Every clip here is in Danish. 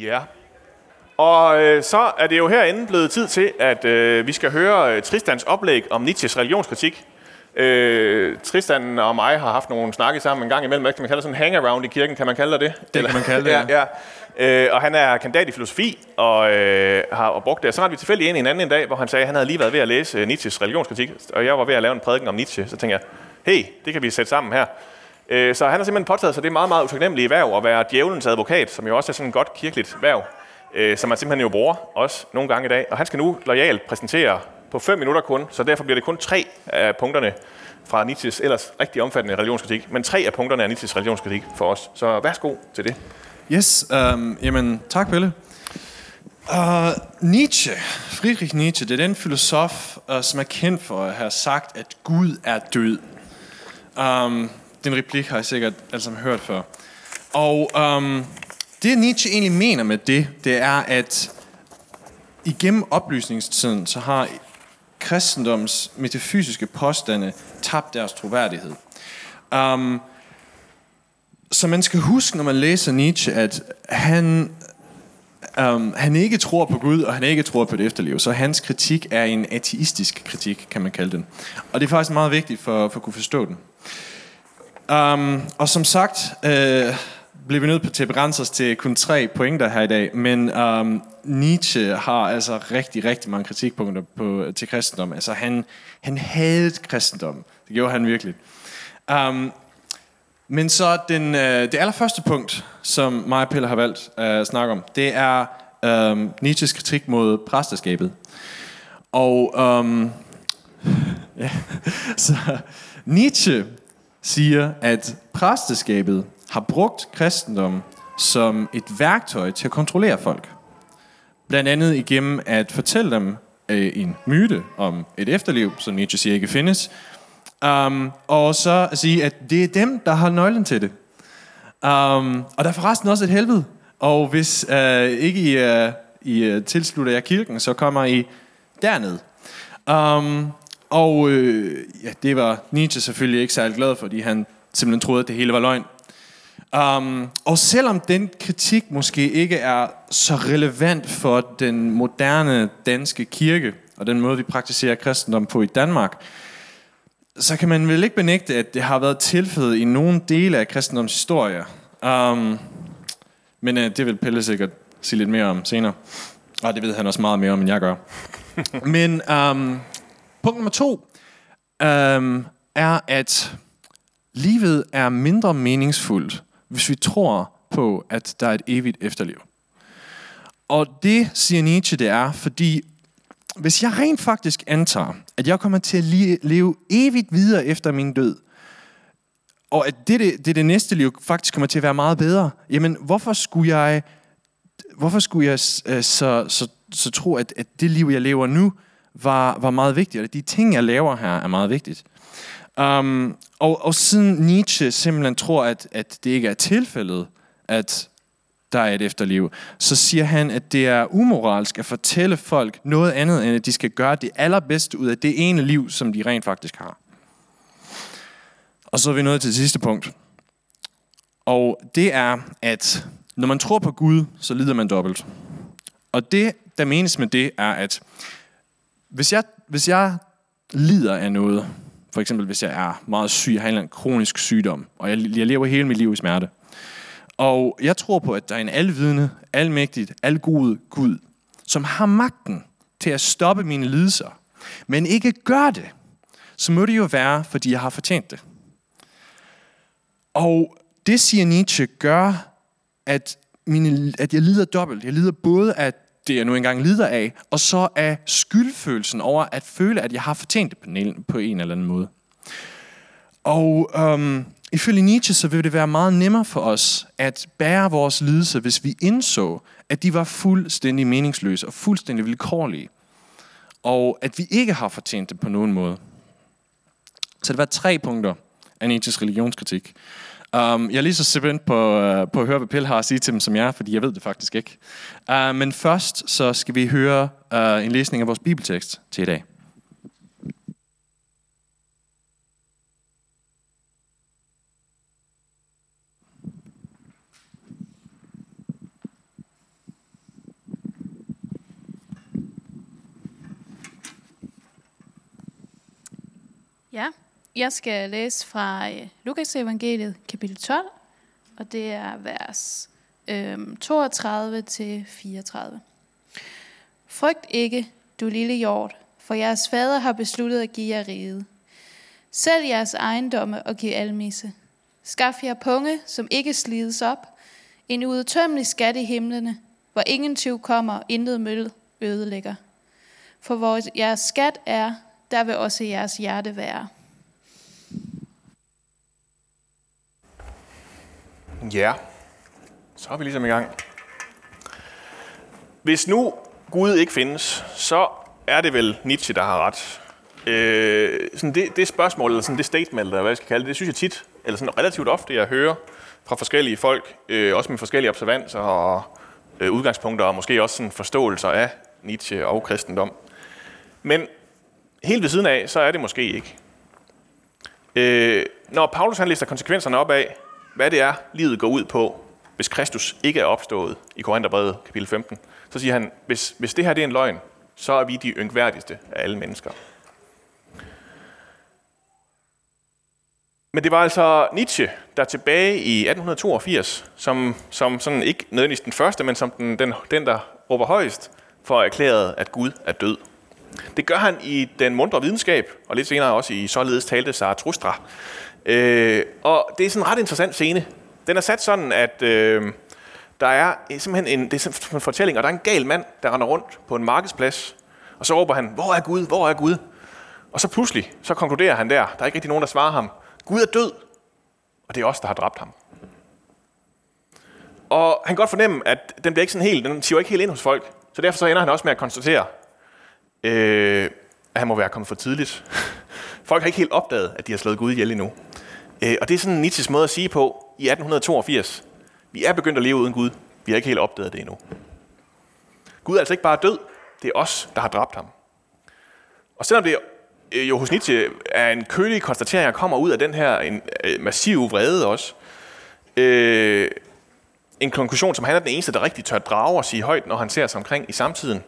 Ja. Og øh, så er det jo herinde blevet tid til, at øh, vi skal høre øh, Tristans oplæg om Nietzsches religionskritik. Øh, Tristan og mig har haft nogle snakke sammen en gang imellem. Kan man kalde det? Sådan en hang-around i kirken, kan man kalde det det? Det kan man kalde det, ja. ja. Øh, og han er kandidat i filosofi og øh, har og brugt det. Så har vi tilfældig ind i en anden en dag, hvor han sagde, at han havde lige været ved at læse øh, Nietzsches religionskritik, og jeg var ved at lave en prædiken om Nietzsche. Så tænkte jeg, hey, det kan vi sætte sammen her. Øh, så han har simpelthen påtaget sig det meget, meget utaknemmelige værv at være djævelens advokat, som jo også er sådan et godt kirkeligt værv, øh, som man simpelthen jo bruger også nogle gange i dag. Og han skal nu lojalt præsentere på fem minutter kun, så derfor bliver det kun tre af punkterne fra Nietzsches ellers rigtig omfattende religionskritik, men tre af punkterne er Nietzsches religionskritik for os. Så værsgo til det. Yes, um, jamen tak Pelle. Uh, Nietzsche, Friedrich Nietzsche, det er den filosof, uh, som er kendt for at have sagt, at Gud er død. Um, den replik har jeg sikkert alle sammen hørt før. Og um, det Nietzsche egentlig mener med det, det er, at igennem oplysningstiden, så har kristendoms metafysiske påstande tabt deres troværdighed. Um, så man skal huske, når man læser Nietzsche, at han, um, han ikke tror på Gud, og han ikke tror på det efterliv. Så hans kritik er en ateistisk kritik, kan man kalde den. Og det er faktisk meget vigtigt for, for at kunne forstå den. Um, og som sagt, øh, bliver vi nødt til at begrænse os til kun tre pointer her i dag, men um, Nietzsche har altså rigtig, rigtig mange kritikpunkter på, til kristendom. Altså han, han havde kristendom. Det gjorde han virkelig. Um, men så den, øh, det allerførste punkt, som mig og Pelle har valgt at snakke om, det er um, Nietzsches kritik mod præsteskabet. Og um, ja, så Nietzsche siger, at præsteskabet har brugt kristendommen som et værktøj til at kontrollere folk. Blandt andet igennem at fortælle dem øh, en myte om et efterliv, som Nietzsche siger ikke findes, um, og så at sige, at det er dem, der har nøglen til det. Um, og der er forresten også et helvede, og hvis uh, ikke I, uh, I uh, tilslutter jer kirken, så kommer I derned. Um, og øh, ja, det var Nietzsche selvfølgelig ikke særlig glad for, fordi han simpelthen troede, at det hele var løgn. Um, og selvom den kritik måske ikke er så relevant for den moderne danske kirke, og den måde, vi praktiserer kristendom på i Danmark, så kan man vel ikke benægte, at det har været tilfældet i nogle dele af kristendoms historie. Um, men uh, det vil Pelle sikkert sige lidt mere om senere. Og det ved han også meget mere om, end jeg gør. men um, punkt nummer to øhm, er, at livet er mindre meningsfuldt, hvis vi tror på, at der er et evigt efterliv. Og det siger Nietzsche, det er, fordi hvis jeg rent faktisk antager, at jeg kommer til at leve evigt videre efter min død, og at det, det, det, det næste liv faktisk kommer til at være meget bedre, jamen hvorfor skulle jeg, hvorfor skulle jeg øh, så, så, så tro, at, at det liv, jeg lever nu, var, var meget vigtigt, og de ting, jeg laver her, er meget vigtigt. Um, og, og siden Nietzsche simpelthen tror, at, at det ikke er tilfældet, at der er et efterliv, så siger han, at det er umoralsk at fortælle folk noget andet, end at de skal gøre det allerbedste ud af det ene liv, som de rent faktisk har. Og så er vi nået til det sidste punkt. Og det er, at når man tror på Gud, så lider man dobbelt. Og det, der menes med det, er, at hvis jeg, hvis jeg lider af noget, for eksempel hvis jeg er meget syg, jeg har en kronisk sygdom, og jeg, jeg lever hele mit liv i smerte. Og jeg tror på, at der er en alvidende, almægtigt, algod Gud, som har magten til at stoppe mine lidelser, men ikke gør det, så må det jo være, fordi jeg har fortjent det. Og det, siger Nietzsche, gør, at, mine, at jeg lider dobbelt. Jeg lider både af det, jeg nu engang lider af, og så af skyldfølelsen over at føle, at jeg har fortjent det på en, på en eller anden måde. Og øhm, ifølge Nietzsche, så ville det være meget nemmere for os at bære vores lidelse, hvis vi indså, at de var fuldstændig meningsløse og fuldstændig vilkårlige. Og at vi ikke har fortjent det på nogen måde. Så det var tre punkter af Nietzsches religionskritik. Um, jeg er lige så spændt på, uh, på at høre, hvad Pelle har at sige til dem, som jeg er, fordi jeg ved det faktisk ikke. Uh, men først så skal vi høre uh, en læsning af vores bibeltekst til i dag. Ja, jeg skal læse fra øh, Lukas evangeliet, kapitel 12, og det er vers øh, 32 til 34. Frygt ikke, du lille hjort, for jeres fader har besluttet at give jer riget. Sælg jeres ejendomme og giv almisse. Skaf jer punge, som ikke slides op, en udtømmelig skat i himlene, hvor ingen tyv kommer, og intet møl ødelægger. For hvor jeres skat er, der vil også jeres hjerte være. Ja, så er vi ligesom i gang. Hvis nu Gud ikke findes, så er det vel Nietzsche, der har ret. Øh, sådan det, det spørgsmål, eller sådan det statement, eller hvad jeg skal kalde det, det synes jeg tit, eller sådan relativt ofte, jeg hører fra forskellige folk, øh, også med forskellige observanser og øh, udgangspunkter, og måske også sådan forståelser af Nietzsche og kristendom. Men helt ved siden af, så er det måske ikke. Øh, når Paulus han lister konsekvenserne op af, hvad det er, livet går ud på, hvis Kristus ikke er opstået i Korintherbrevet kapitel 15, så siger han, hvis, hvis det her det er en løgn, så er vi de yngværdigste af alle mennesker. Men det var altså Nietzsche, der tilbage i 1882, som, som sådan ikke nødvendigvis den første, men som den, den, den der råber højst, for erklæret, at Gud er død. Det gør han i Den mundre videnskab, og lidt senere også i Således talte Zarathustra. Øh, og det er sådan en ret interessant scene. Den er sat sådan, at øh, der er simpelthen en, det er en fortælling, og der er en gal mand, der render rundt på en markedsplads, og så råber han, hvor er Gud, hvor er Gud? Og så pludselig, så konkluderer han der, der er ikke rigtig nogen, der svarer ham, Gud er død, og det er os, der har dræbt ham. Og han kan godt fornemme, at den bliver ikke sådan helt, den siver ikke helt ind hos folk. Så derfor så ender han også med at konstatere, øh, at han må være kommet for tidligt. Folk har ikke helt opdaget, at de har slået Gud ihjel endnu. Øh, og det er sådan Nietzsches måde at sige på i 1882. Vi er begyndt at leve uden Gud. Vi har ikke helt opdaget det endnu. Gud er altså ikke bare død. Det er os, der har dræbt ham. Og selvom det øh, jo hos Nietzsche er en kølig konstatering, der kommer ud af den her en, øh, massive vrede også. Øh, en konklusion, som han er den eneste, der rigtig tør drage og sige højt, når han ser sig omkring i samtiden.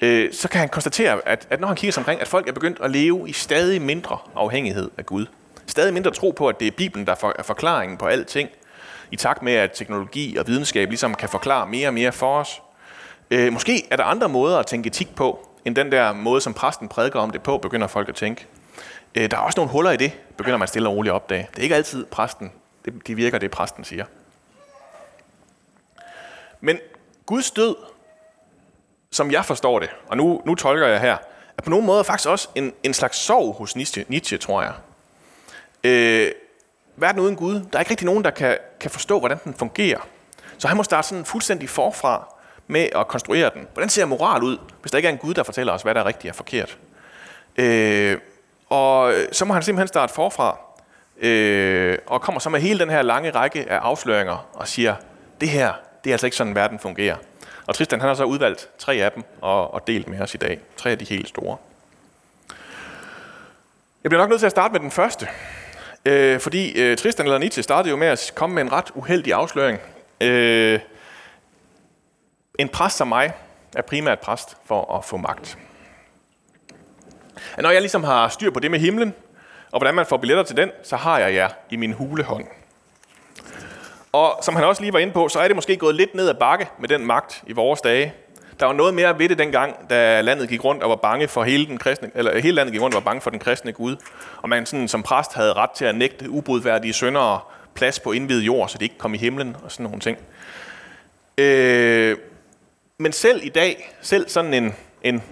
Øh, så kan han konstatere, at, at når han kigger sig omkring, at folk er begyndt at leve i stadig mindre afhængighed af Gud. Stadig mindre tro på, at det er Bibelen, der er forklaringen på alting. I takt med, at teknologi og videnskab ligesom kan forklare mere og mere for os. Øh, måske er der andre måder at tænke etik på, end den der måde, som præsten prædiker om det på, begynder folk at tænke. Øh, der er også nogle huller i det, begynder man stille og roligt at opdage. Det er ikke altid præsten, det, det virker det, præsten siger. Men Guds død, som jeg forstår det, og nu, nu tolker jeg her, er på nogen måde faktisk også en, en slags sorg hos Nietzsche, Nietzsche tror jeg. Øh, verden uden Gud, der er ikke rigtig nogen, der kan, kan forstå, hvordan den fungerer. Så han må starte sådan fuldstændig forfra med at konstruere den. Hvordan ser moral ud, hvis der ikke er en Gud, der fortæller os, hvad der er rigtigt og forkert? Øh, og så må han simpelthen starte forfra, øh, og kommer så med hele den her lange række af afsløringer og siger, det her, det er altså ikke sådan, verden fungerer. Og Tristan han har så udvalgt tre af dem og, og delt med os i dag. Tre af de helt store. Jeg bliver nok nødt til at starte med den første. Øh, fordi øh, Tristan eller Nietzsche startede jo med at komme med en ret uheldig afsløring. Øh, en præst som mig er primært præst for at få magt. Når jeg ligesom har styr på det med himlen, og hvordan man får billetter til den, så har jeg jer i min hulehånd. Og som han også lige var inde på, så er det måske gået lidt ned ad bakke med den magt i vores dage. Der var noget mere ved det dengang, da landet gik rundt og var bange for hele den kristne, eller hele landet gik rundt og var bange for den kristne Gud. Og man sådan, som præst havde ret til at nægte ubrudværdige syndere plads på indvidet jord, så de ikke kom i himlen og sådan nogle ting. Øh, men selv i dag, selv sådan en, en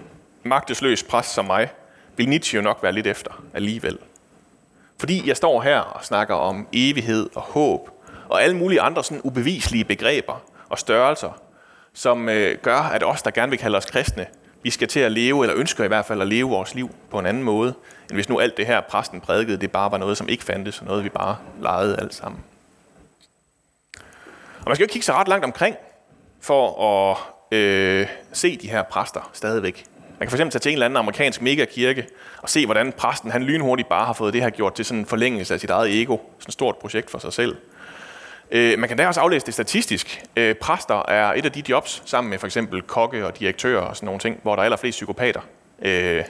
magtesløs præst som mig, vil Nietzsche jo nok være lidt efter alligevel. Fordi jeg står her og snakker om evighed og håb, og alle mulige andre sådan ubeviselige begreber og størrelser, som øh, gør, at os, der gerne vil kalde os kristne, vi skal til at leve, eller ønsker i hvert fald at leve vores liv på en anden måde, end hvis nu alt det her, præsten prædikede, det bare var noget, som ikke fandtes, og noget, vi bare legede alt sammen. Og man skal jo kigge så ret langt omkring, for at øh, se de her præster stadigvæk. Man kan fx tage til en eller anden amerikansk megakirke og se, hvordan præsten han lynhurtigt bare har fået det her gjort til sådan en forlængelse af sit eget ego. Sådan et stort projekt for sig selv. Øh, man kan da også aflæse det statistisk. Øh, præster er et af de jobs, sammen med for eksempel kokke og direktører og sådan nogle ting, hvor der er allerflest psykopater. Øh,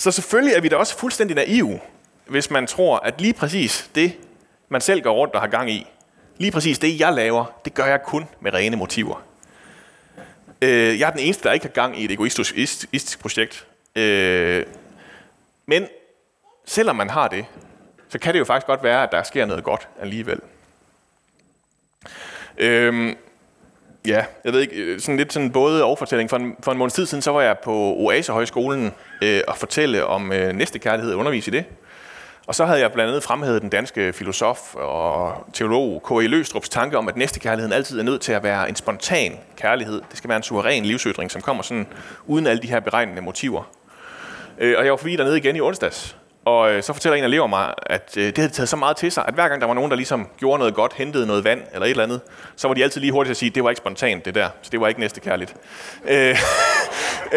Så selvfølgelig er vi da også fuldstændig naive, hvis man tror, at lige præcis det, man selv går rundt og har gang i, lige præcis det, jeg laver, det gør jeg kun med rene motiver. Øh, jeg er den eneste, der ikke har gang i et egoistisk projekt. Øh, men selvom man har det, så kan det jo faktisk godt være, at der sker noget godt alligevel. Øhm, ja, jeg ved ikke, øh, sådan lidt sådan både overfortælling. For en, for en måneds tid siden, så var jeg på Oasehøjskolen øh, og fortælle om øh, næste kærlighed og undervise i det. Og så havde jeg blandt andet fremhævet den danske filosof og teolog K.E. Løstrups tanke om, at næstekærligheden altid er nødt til at være en spontan kærlighed. Det skal være en suveræn livsødring, som kommer sådan uden alle de her beregnende motiver. Øh, og jeg var forbi dernede igen i onsdags, og øh, så fortæller en af elever mig, at øh, det havde taget så meget til sig, at hver gang der var nogen, der ligesom gjorde noget godt, hentede noget vand eller et eller andet, så var de altid lige hurtigt at sige, at det var ikke spontant det der, så det var ikke næste kærligt. Øh,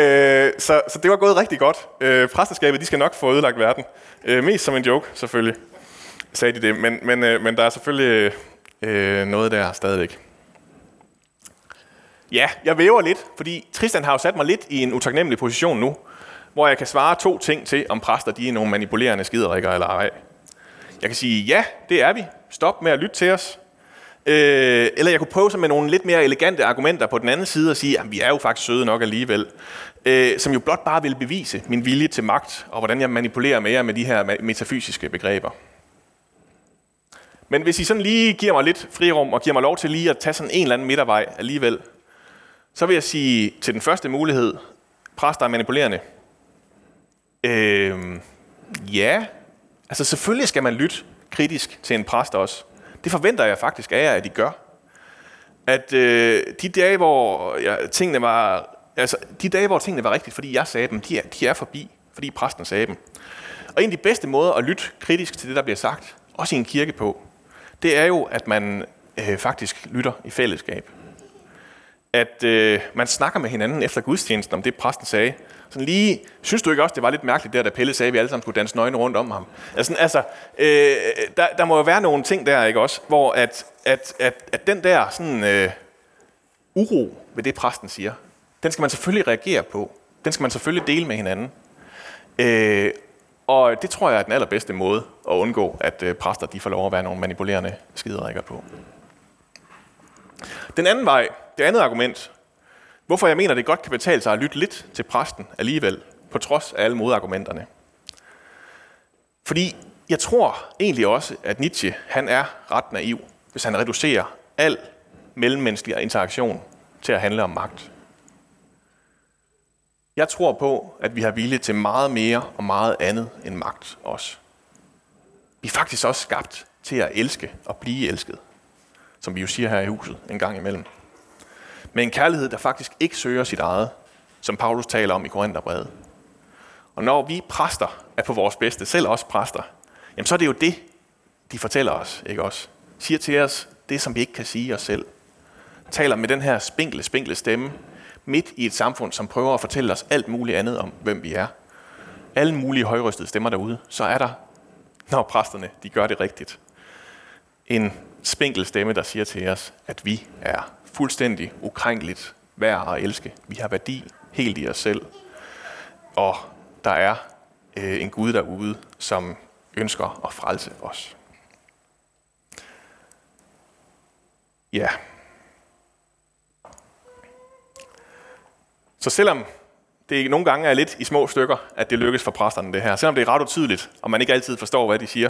øh, så, så det var gået rigtig godt. Øh, præsterskabet, de skal nok få ødelagt verden. Øh, mest som en joke, selvfølgelig, sagde de det. Men, men, øh, men der er selvfølgelig øh, øh noget der stadigvæk. Ja, jeg væver lidt, fordi Tristan har jo sat mig lidt i en utaknemmelig position nu hvor jeg kan svare to ting til, om præster de er nogle manipulerende skiderikker eller ej. Jeg kan sige, ja, det er vi. Stop med at lytte til os. Øh, eller jeg kunne prøve sig med nogle lidt mere elegante argumenter på den anden side og sige, at vi er jo faktisk søde nok alligevel. Øh, som jo blot bare vil bevise min vilje til magt, og hvordan jeg manipulerer med jer med de her metafysiske begreber. Men hvis I sådan lige giver mig lidt frirum og giver mig lov til lige at tage sådan en eller anden midtervej alligevel, så vil jeg sige til den første mulighed, præster er manipulerende. Øh, ja, altså selvfølgelig skal man lytte kritisk til en præst også. Det forventer jeg faktisk af jer, at I gør. At øh, de dage, hvor ja, tingene var, altså de dage, hvor tingene var rigtigt, fordi jeg sagde dem, de er, de er forbi, fordi præsten sagde dem. Og en af de bedste måder at lytte kritisk til det, der bliver sagt, også i en kirke på, det er jo, at man øh, faktisk lytter i fællesskab. At øh, man snakker med hinanden efter gudstjenesten om det, præsten sagde, sådan lige, synes du ikke også, det var lidt mærkeligt der, da Pelle sagde, at vi alle sammen skulle danse nøgne rundt om ham? Altså, altså øh, der, der må jo være nogle ting der, ikke også, hvor at, at, at, at den der sådan, øh, uro ved det, præsten siger, den skal man selvfølgelig reagere på. Den skal man selvfølgelig dele med hinanden. Øh, og det tror jeg er den allerbedste måde at undgå, at øh, præster de får lov at være nogle manipulerende skiderikker på. Den anden vej, det andet argument, Hvorfor jeg mener, det godt kan betale sig at lytte lidt til præsten alligevel, på trods af alle modargumenterne. Fordi jeg tror egentlig også, at Nietzsche han er ret naiv, hvis han reducerer al mellemmenneskelig interaktion til at handle om magt. Jeg tror på, at vi har vilje til meget mere og meget andet end magt også. Vi er faktisk også skabt til at elske og blive elsket, som vi jo siger her i huset en gang imellem med en kærlighed, der faktisk ikke søger sit eget, som Paulus taler om i Korintherbrevet. Og når vi præster er på vores bedste, selv også præster, jamen så er det jo det, de fortæller os, ikke også? Siger til os det, som vi ikke kan sige os selv. Taler med den her spinkle, spinkle stemme, midt i et samfund, som prøver at fortælle os alt muligt andet om, hvem vi er. Alle mulige højrystede stemmer derude, så er der, når præsterne de gør det rigtigt, en spinkel stemme, der siger til os, at vi er fuldstændig ukrænkeligt værd at elske. Vi har værdi helt i os selv. Og der er øh, en Gud derude, som ønsker at frelse os. Ja. Så selvom det nogle gange er lidt i små stykker, at det lykkes for præsterne det her, selvom det er ret utydeligt, og man ikke altid forstår, hvad de siger,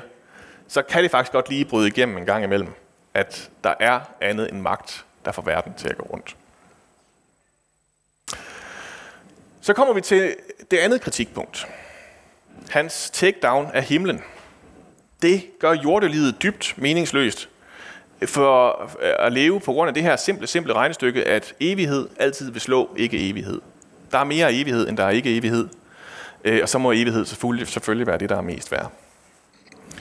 så kan det faktisk godt lige bryde igennem en gang imellem, at der er andet end magt der får verden til at gå rundt. Så kommer vi til det andet kritikpunkt. Hans takedown af himlen. Det gør jordelivet dybt meningsløst for øh, at leve på grund af det her simple, simple regnestykke, at evighed altid vil slå ikke evighed. Der er mere evighed, end der er ikke evighed. Øh, og så må evighed selvfølgelig, selvfølgelig være det, der er mest værd.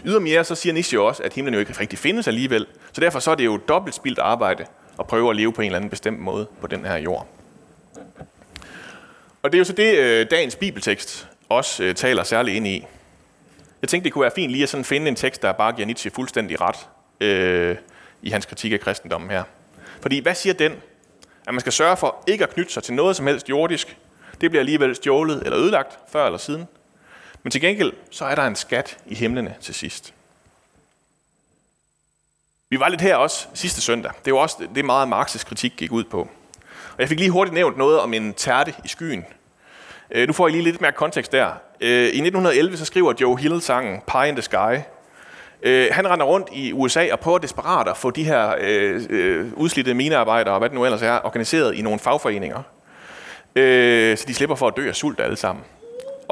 Ydermere så siger Nietzsche også, at himlen jo ikke rigtig findes alligevel. Så derfor så er det jo dobbelt spildt arbejde og prøve at leve på en eller anden bestemt måde på den her jord. Og det er jo så det, øh, dagens bibeltekst også øh, taler særligt ind i. Jeg tænkte, det kunne være fint lige at sådan finde en tekst, der bare giver Nietzsche fuldstændig ret øh, i hans kritik af kristendommen her. Fordi hvad siger den? At man skal sørge for ikke at knytte sig til noget som helst jordisk. Det bliver alligevel stjålet eller ødelagt, før eller siden. Men til gengæld, så er der en skat i himlene til sidst. Vi var lidt her også sidste søndag. Det var også det meget Marx's kritik gik ud på. Og jeg fik lige hurtigt nævnt noget om en tærte i skyen. Øh, nu får I lige lidt mere kontekst der. Øh, I 1911 så skriver Joe Hill sangen Pie in the Sky. Øh, han render rundt i USA og prøver desperat at få de her øh, øh, udslidte minearbejdere og hvad det nu ellers er, organiseret i nogle fagforeninger. Øh, så de slipper for at dø af sult alle sammen.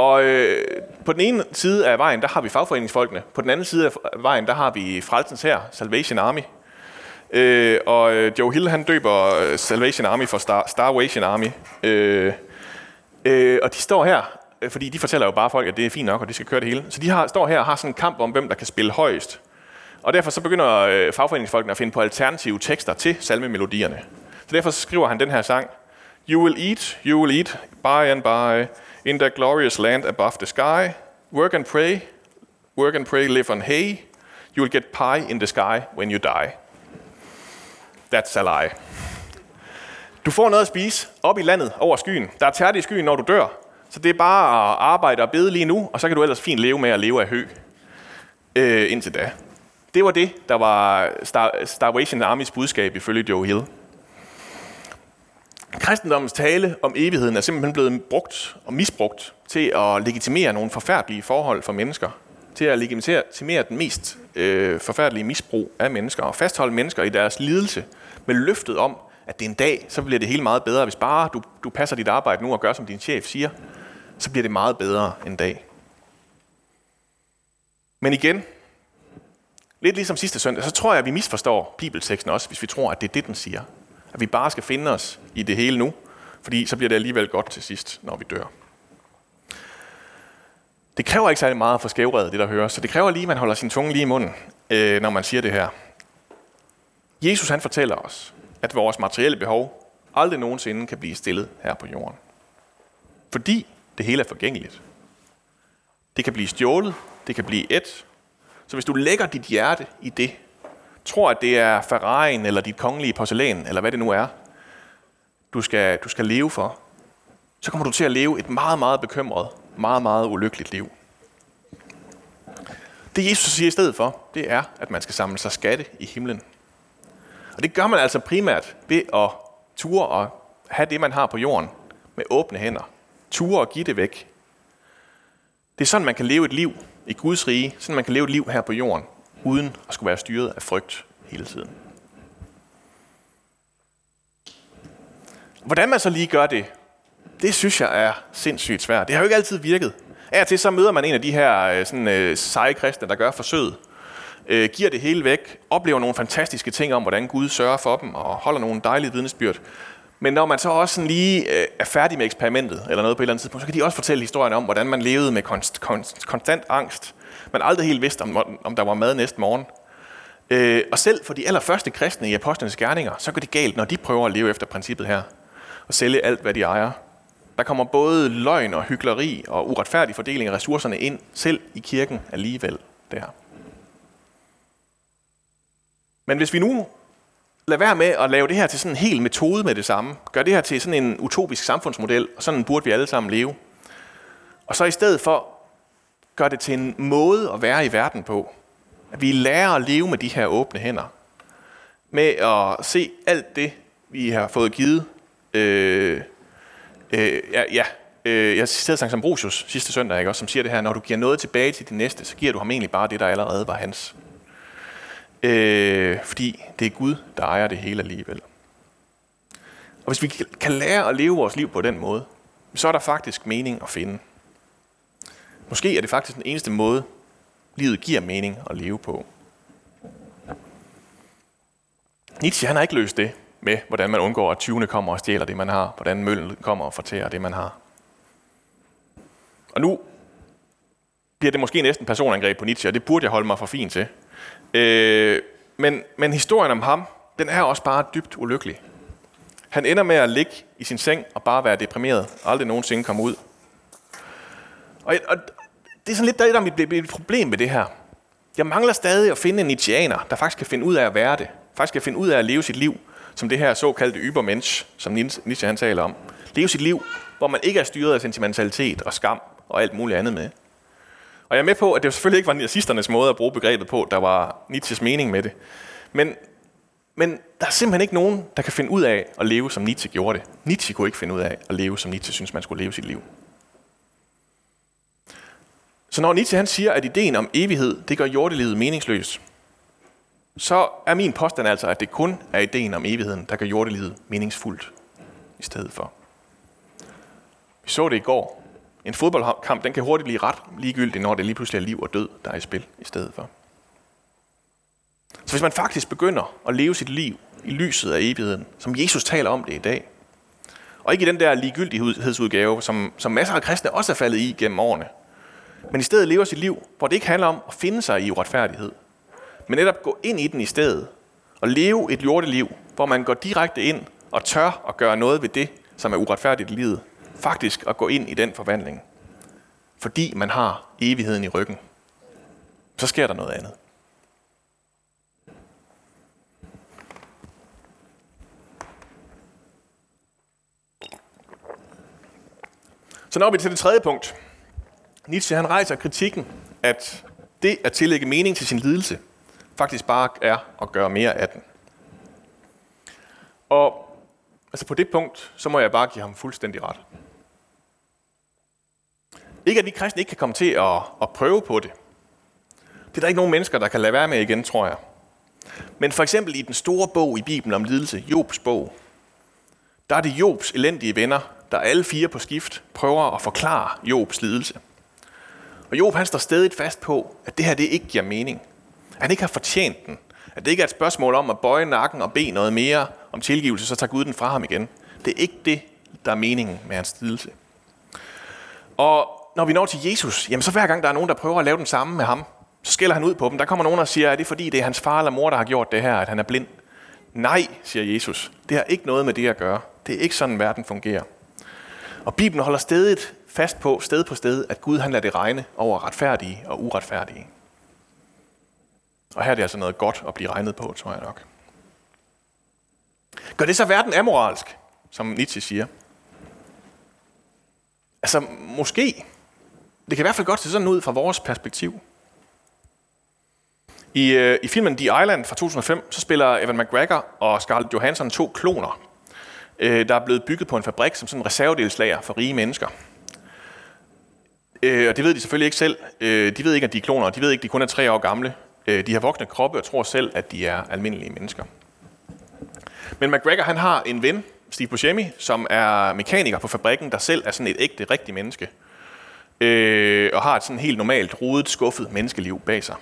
Og øh, på den ene side af vejen, der har vi fagforeningsfolkene. På den anden side af vejen, der har vi Frelsens her, Salvation Army. Øh, og øh, Joe Hill, han døber øh, Salvation Army for Star, Starvation Army. Øh, øh, og de står her, øh, fordi de fortæller jo bare folk, at det er fint nok, og de skal køre det hele. Så de har, står her og har sådan en kamp om, hvem der kan spille højst. Og derfor så begynder øh, fagforeningsfolkene at finde på alternative tekster til salmemelodierne. Så derfor så skriver han den her sang. You will eat, you will eat, by and by, in that glorious land above the sky. Work and pray, work and pray, live on hay. You will get pie in the sky when you die. That's a lie. Du får noget at spise op i landet over skyen. Der er tært i skyen, når du dør. Så det er bare at arbejde og bede lige nu, og så kan du ellers fint leve med at leve af hø øh, indtil da. Det var det, der var Star, Starvation Armys budskab ifølge Joe Hill. Kristendommens tale om evigheden er simpelthen blevet brugt og misbrugt til at legitimere nogle forfærdelige forhold for mennesker. Til at legitimere den mest øh, forfærdelige misbrug af mennesker og fastholde mennesker i deres lidelse med løftet om, at det en dag, så bliver det hele meget bedre. Hvis bare du, du passer dit arbejde nu og gør, som din chef siger, så bliver det meget bedre en dag. Men igen, lidt ligesom sidste søndag, så tror jeg, at vi misforstår bibelteksten også, hvis vi tror, at det er det, den siger. At vi bare skal finde os i det hele nu, fordi så bliver det alligevel godt til sidst, når vi dør. Det kræver ikke særlig meget for skævredet, det der hører, så det kræver lige, at man holder sin tunge lige i munden, øh, når man siger det her. Jesus han fortæller os, at vores materielle behov aldrig nogensinde kan blive stillet her på jorden. Fordi det hele er forgængeligt. Det kan blive stjålet, det kan blive et. Så hvis du lægger dit hjerte i det, tror, at det er Ferrari'en eller dit kongelige porcelæn, eller hvad det nu er, du skal, du skal leve for, så kommer du til at leve et meget, meget bekymret, meget, meget ulykkeligt liv. Det Jesus siger i stedet for, det er, at man skal samle sig skatte i himlen. Og det gør man altså primært ved at ture og have det, man har på jorden, med åbne hænder. Ture og give det væk. Det er sådan, man kan leve et liv i Guds rige, sådan man kan leve et liv her på jorden, uden at skulle være styret af frygt hele tiden. Hvordan man så lige gør det, det synes jeg er sindssygt svært. Det har jo ikke altid virket. Af og til så møder man en af de her øh, sådan, øh, seje kristne, der gør forsøget. Øh, giver det hele væk, oplever nogle fantastiske ting om, hvordan Gud sørger for dem, og holder nogle dejlige vidnesbyrd. Men når man så også sådan lige øh, er færdig med eksperimentet, eller noget på et eller andet tidspunkt, så kan de også fortælle historien om, hvordan man levede med konst, konst, konstant angst. Man aldrig helt vidste, om, om der var mad næste morgen. Øh, og selv for de allerførste kristne i apostlenes gerninger, så går det galt, når de prøver at leve efter princippet her. Og sælge alt, hvad de ejer. Der kommer både løgn og hykleri og uretfærdig fordeling af ressourcerne ind, selv i kirken alligevel der. Men hvis vi nu lader være med at lave det her til sådan en hel metode med det samme, gør det her til sådan en utopisk samfundsmodel, og sådan burde vi alle sammen leve, og så i stedet for gør det til en måde at være i verden på, at vi lærer at leve med de her åbne hænder, med at se alt det, vi har fået givet. Øh, øh, ja, ja øh, jeg citerede Sankt Ambrosius sidste søndag, ikke, også, som siger det her, når du giver noget tilbage til din næste, så giver du ham egentlig bare det, der allerede var hans. Øh, fordi det er Gud, der ejer det hele alligevel. Og hvis vi kan lære at leve vores liv på den måde, så er der faktisk mening at finde. Måske er det faktisk den eneste måde, livet giver mening at leve på. Nietzsche han har ikke løst det med, hvordan man undgår, at 20. kommer og stjæler det, man har. Hvordan møllen kommer og fortærer det, man har. Og nu bliver det måske næsten personangreb på Nietzsche, og det burde jeg holde mig for fint til. Øh, men, men historien om ham, den er også bare dybt ulykkelig. Han ender med at ligge i sin seng og bare være deprimeret, og aldrig nogensinde komme ud. Og, og det er sådan lidt der, der er mit problem med det her. Jeg mangler stadig at finde en Nietzscheaner, der faktisk kan finde ud af at være det. Faktisk kan finde ud af at leve sit liv som det her såkaldte übermensch, som Nietzsche han taler om. Leve sit liv, hvor man ikke er styret af sentimentalitet og skam og alt muligt andet med. Og jeg er med på, at det selvfølgelig ikke var nazisternes måde at bruge begrebet på, der var Nietzsches mening med det. Men, men der er simpelthen ikke nogen, der kan finde ud af at leve, som Nietzsche gjorde det. Nietzsche kunne ikke finde ud af at leve, som Nietzsche synes, man skulle leve sit liv. Så når Nietzsche han siger, at ideen om evighed, det gør jordelivet meningsløst, så er min påstand altså, at det kun er ideen om evigheden, der gør jordelivet meningsfuldt i stedet for. Vi så det i går. En fodboldkamp, den kan hurtigt blive ret ligegyldig, når det lige pludselig er liv og død, der er i spil i stedet for. Så hvis man faktisk begynder at leve sit liv i lyset af evigheden, som Jesus taler om det i dag, og ikke i den der ligegyldighedsudgave, som, som masser af kristne også er faldet i gennem årene, men i stedet lever sit liv, hvor det ikke handler om at finde sig i uretfærdighed, men netop gå ind i den i stedet, og leve et jordeliv, hvor man går direkte ind og tør at gøre noget ved det, som er uretfærdigt i livet. Faktisk at gå ind i den forvandling. Fordi man har evigheden i ryggen. Så sker der noget andet. Så når vi til det tredje punkt. Nietzsche han rejser kritikken, at det at tillægge mening til sin lidelse, faktisk bare er at gøre mere af den. Og altså på det punkt, så må jeg bare give ham fuldstændig ret. Ikke at vi kristne ikke kan komme til at, at prøve på det. Det er der ikke nogen mennesker, der kan lade være med igen, tror jeg. Men for eksempel i den store bog i Bibelen om lidelse, Jobs bog, der er det Jobs elendige venner, der alle fire på skift prøver at forklare Jobs lidelse. Og Job han står stadig fast på, at det her det ikke giver mening. At han ikke har fortjent den. At det ikke er et spørgsmål om at bøje nakken og bede noget mere om tilgivelse, så tager Gud den fra ham igen. Det er ikke det, der er meningen med hans lidelse. Og når vi når til Jesus, jamen så hver gang der er nogen, der prøver at lave den samme med ham, så skælder han ud på dem. Der kommer nogen, og siger, at det er fordi, det er hans far eller mor, der har gjort det her, at han er blind. Nej, siger Jesus. Det har ikke noget med det at gøre. Det er ikke sådan, verden fungerer. Og Bibelen holder stedet fast på, sted på sted, at Gud han lader det regne over retfærdige og uretfærdige. Og her er det altså noget godt at blive regnet på, tror jeg nok. Gør det så verden amoralsk, som Nietzsche siger? Altså, måske. Det kan i hvert fald godt se sådan ud fra vores perspektiv. I, øh, I filmen The Island fra 2005, så spiller Evan McGregor og Scarlett Johansson to kloner, øh, der er blevet bygget på en fabrik som sådan en reservedelslager for rige mennesker. Øh, og det ved de selvfølgelig ikke selv. Øh, de ved ikke, at de er kloner. De ved ikke, at de kun er tre år gamle. Øh, de har voksne kroppe og tror selv, at de er almindelige mennesker. Men McGregor han har en ven, Steve Buscemi, som er mekaniker på fabrikken, der selv er sådan et ægte, rigtigt menneske. Øh, og har et sådan helt normalt, rodet, skuffet menneskeliv bag sig.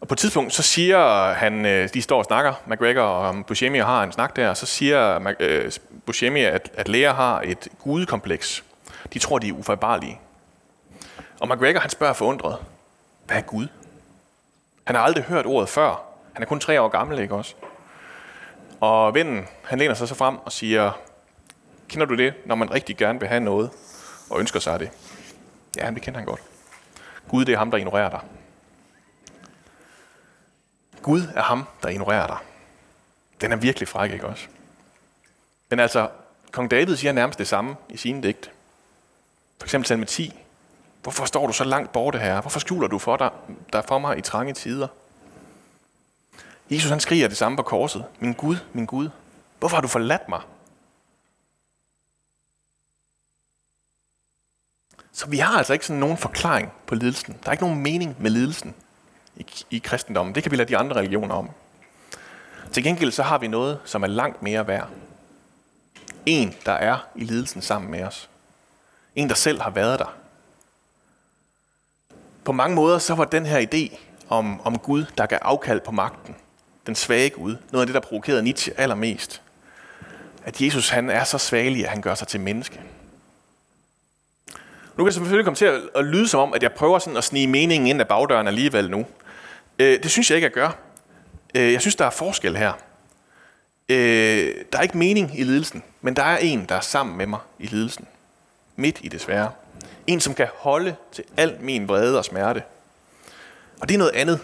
Og på et tidspunkt, så siger han, øh, de står og snakker, McGregor og Buscemi har en snak der, og så siger øh, Buscemi, at, at læger har et gudekompleks. De tror, de er ufejlbarlige. Og McGregor, han spørger forundret, hvad er Gud? Han har aldrig hørt ordet før. Han er kun tre år gammel, ikke også? Og vennen, han læner sig så frem og siger, kender du det, når man rigtig gerne vil have noget, og ønsker sig det? Ja, det kender han godt. Gud, det er ham, der ignorerer dig. Gud er ham, der ignorerer dig. Den er virkelig fræk, ikke også? Men altså, kong David siger nærmest det samme i sine digte. For eksempel salme 10. Hvorfor står du så langt borte her? Hvorfor skjuler du for dig, der for mig i trange tider? Jesus han skriger det samme på korset. Min Gud, min Gud, hvorfor har du forladt mig? Så vi har altså ikke sådan nogen forklaring på lidelsen. Der er ikke nogen mening med lidelsen i, i kristendommen. Det kan vi lade de andre religioner om. Til gengæld så har vi noget, som er langt mere værd. En, der er i lidelsen sammen med os. En, der selv har været der. På mange måder så var den her idé om, om Gud, der gav afkald på magten, den svage Gud, noget af det, der provokerede Nietzsche allermest. At Jesus han er så svagelig, at han gør sig til menneske. Nu kan det selvfølgelig komme til at, at lyde som om, at jeg prøver sådan at snige meningen ind af bagdøren alligevel nu. Øh, det synes jeg ikke, at gøre. Øh, jeg synes, der er forskel her. Øh, der er ikke mening i lidelsen, men der er en, der er sammen med mig i lidelsen. Midt i det svære. En, som kan holde til al min vrede og smerte. Og det er noget andet.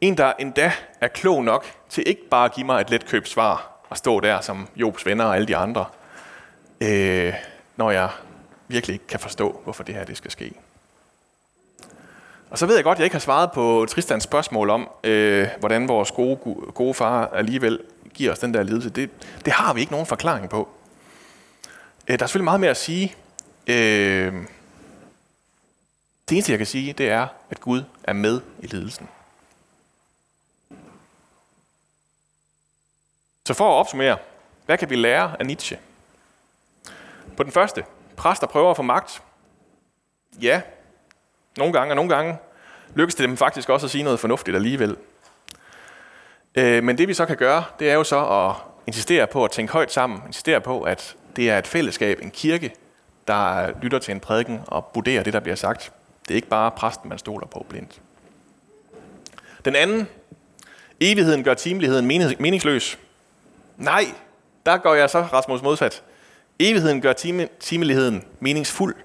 En, der endda er klog nok til ikke bare at give mig et letkøbt svar og stå der som Jobs venner og alle de andre, øh, når jeg virkelig ikke kan forstå, hvorfor det her det skal ske. Og så ved jeg godt, at jeg ikke har svaret på Tristans spørgsmål om, øh, hvordan vores gode, gode far alligevel giver os den der lidelse. Det, det har vi ikke nogen forklaring på. Øh, der er selvfølgelig meget mere at sige. Øh, det eneste, jeg kan sige, det er, at Gud er med i lidelsen. Så for at opsummere, hvad kan vi lære af Nietzsche? På den første, præster prøver at få magt. Ja, nogle gange, og nogle gange lykkes det dem faktisk også at sige noget fornuftigt alligevel. Øh, men det vi så kan gøre, det er jo så at insistere på at tænke højt sammen. Insistere på, at det er et fællesskab, en kirke, der lytter til en prædiken og vurderer det, der bliver sagt. Det er ikke bare præsten, man stoler på blindt. Den anden, evigheden gør timeligheden meningsløs. Nej, der går jeg så Rasmus modsat. Evigheden gør time, timeligheden meningsfuld.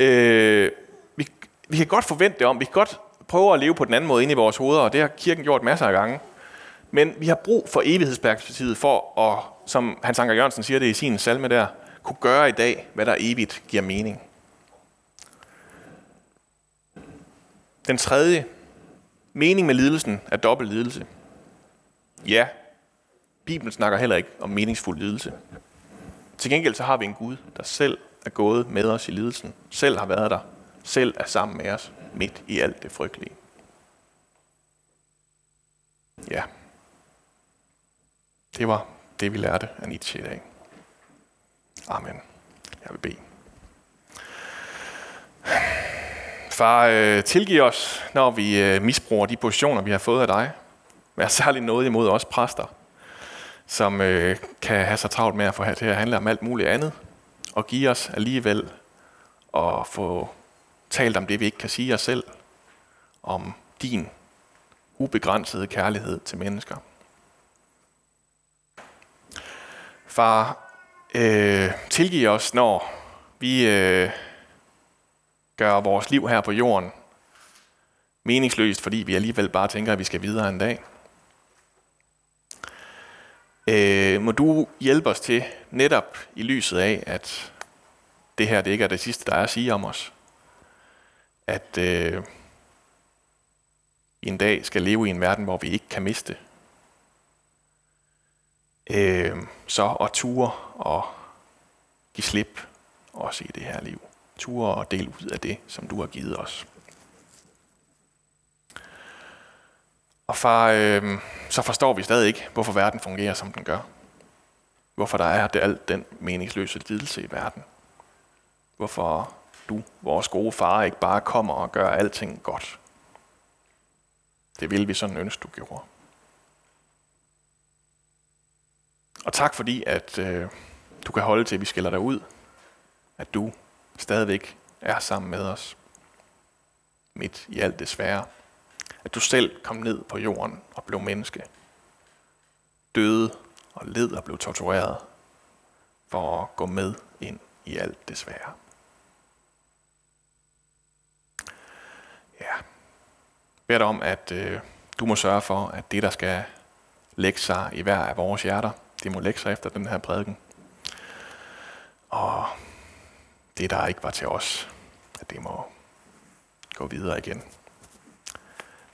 Øh, vi, vi kan godt forvente det om, vi kan godt prøve at leve på den anden måde inde i vores hoveder, og det har kirken gjort masser af gange. Men vi har brug for evighedsperspektivet for at, som Hans Anker Jørgensen siger det i sin salme der, kunne gøre i dag, hvad der evigt giver mening. Den tredje, mening med lidelsen er dobbelt lidelse. Ja, Bibelen snakker heller ikke om meningsfuld lidelse. Til gengæld så har vi en Gud, der selv er gået med os i lidelsen, selv har været der, selv er sammen med os midt i alt det frygtelige. Ja, det var det, vi lærte af Nietzsche i dag. Amen. Jeg vil bede. Far, øh, tilgiv os, når vi øh, misbruger de positioner, vi har fået af dig. Vær særligt noget imod os præster, som øh, kan have så travlt med at få til at handle om alt muligt andet, og give os alligevel at få talt om det, vi ikke kan sige os selv, om din ubegrænsede kærlighed til mennesker. Far, øh, tilgiv os, når vi øh, gør vores liv her på jorden meningsløst, fordi vi alligevel bare tænker, at vi skal videre en dag. Øh, må du hjælpe os til, netop i lyset af, at det her det ikke er det sidste, der er at sige om os, at øh, en dag skal leve i en verden, hvor vi ikke kan miste. Øh, så at ture og give slip også i det her liv. Ture og del ud af det, som du har givet os. Og far, øh, så forstår vi stadig ikke, hvorfor verden fungerer, som den gør. Hvorfor der er det alt den meningsløse lidelse i verden. Hvorfor du, vores gode far, ikke bare kommer og gør alting godt. Det vil vi sådan ønske, du gjorde. Og tak fordi, at øh, du kan holde til, at vi skiller dig ud. At du stadigvæk er sammen med os. Midt i alt det svære. At du selv kom ned på jorden og blev menneske. Døde og led og blev tortureret for at gå med ind i alt det svære. Ja. Bed dig om, at øh, du må sørge for, at det, der skal lægge sig i hver af vores hjerter, de må lægge sig efter den her prædiken. Og det, der ikke var til os, at det må gå videre igen.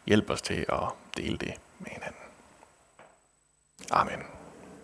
Hjælp os til at dele det med hinanden. Amen.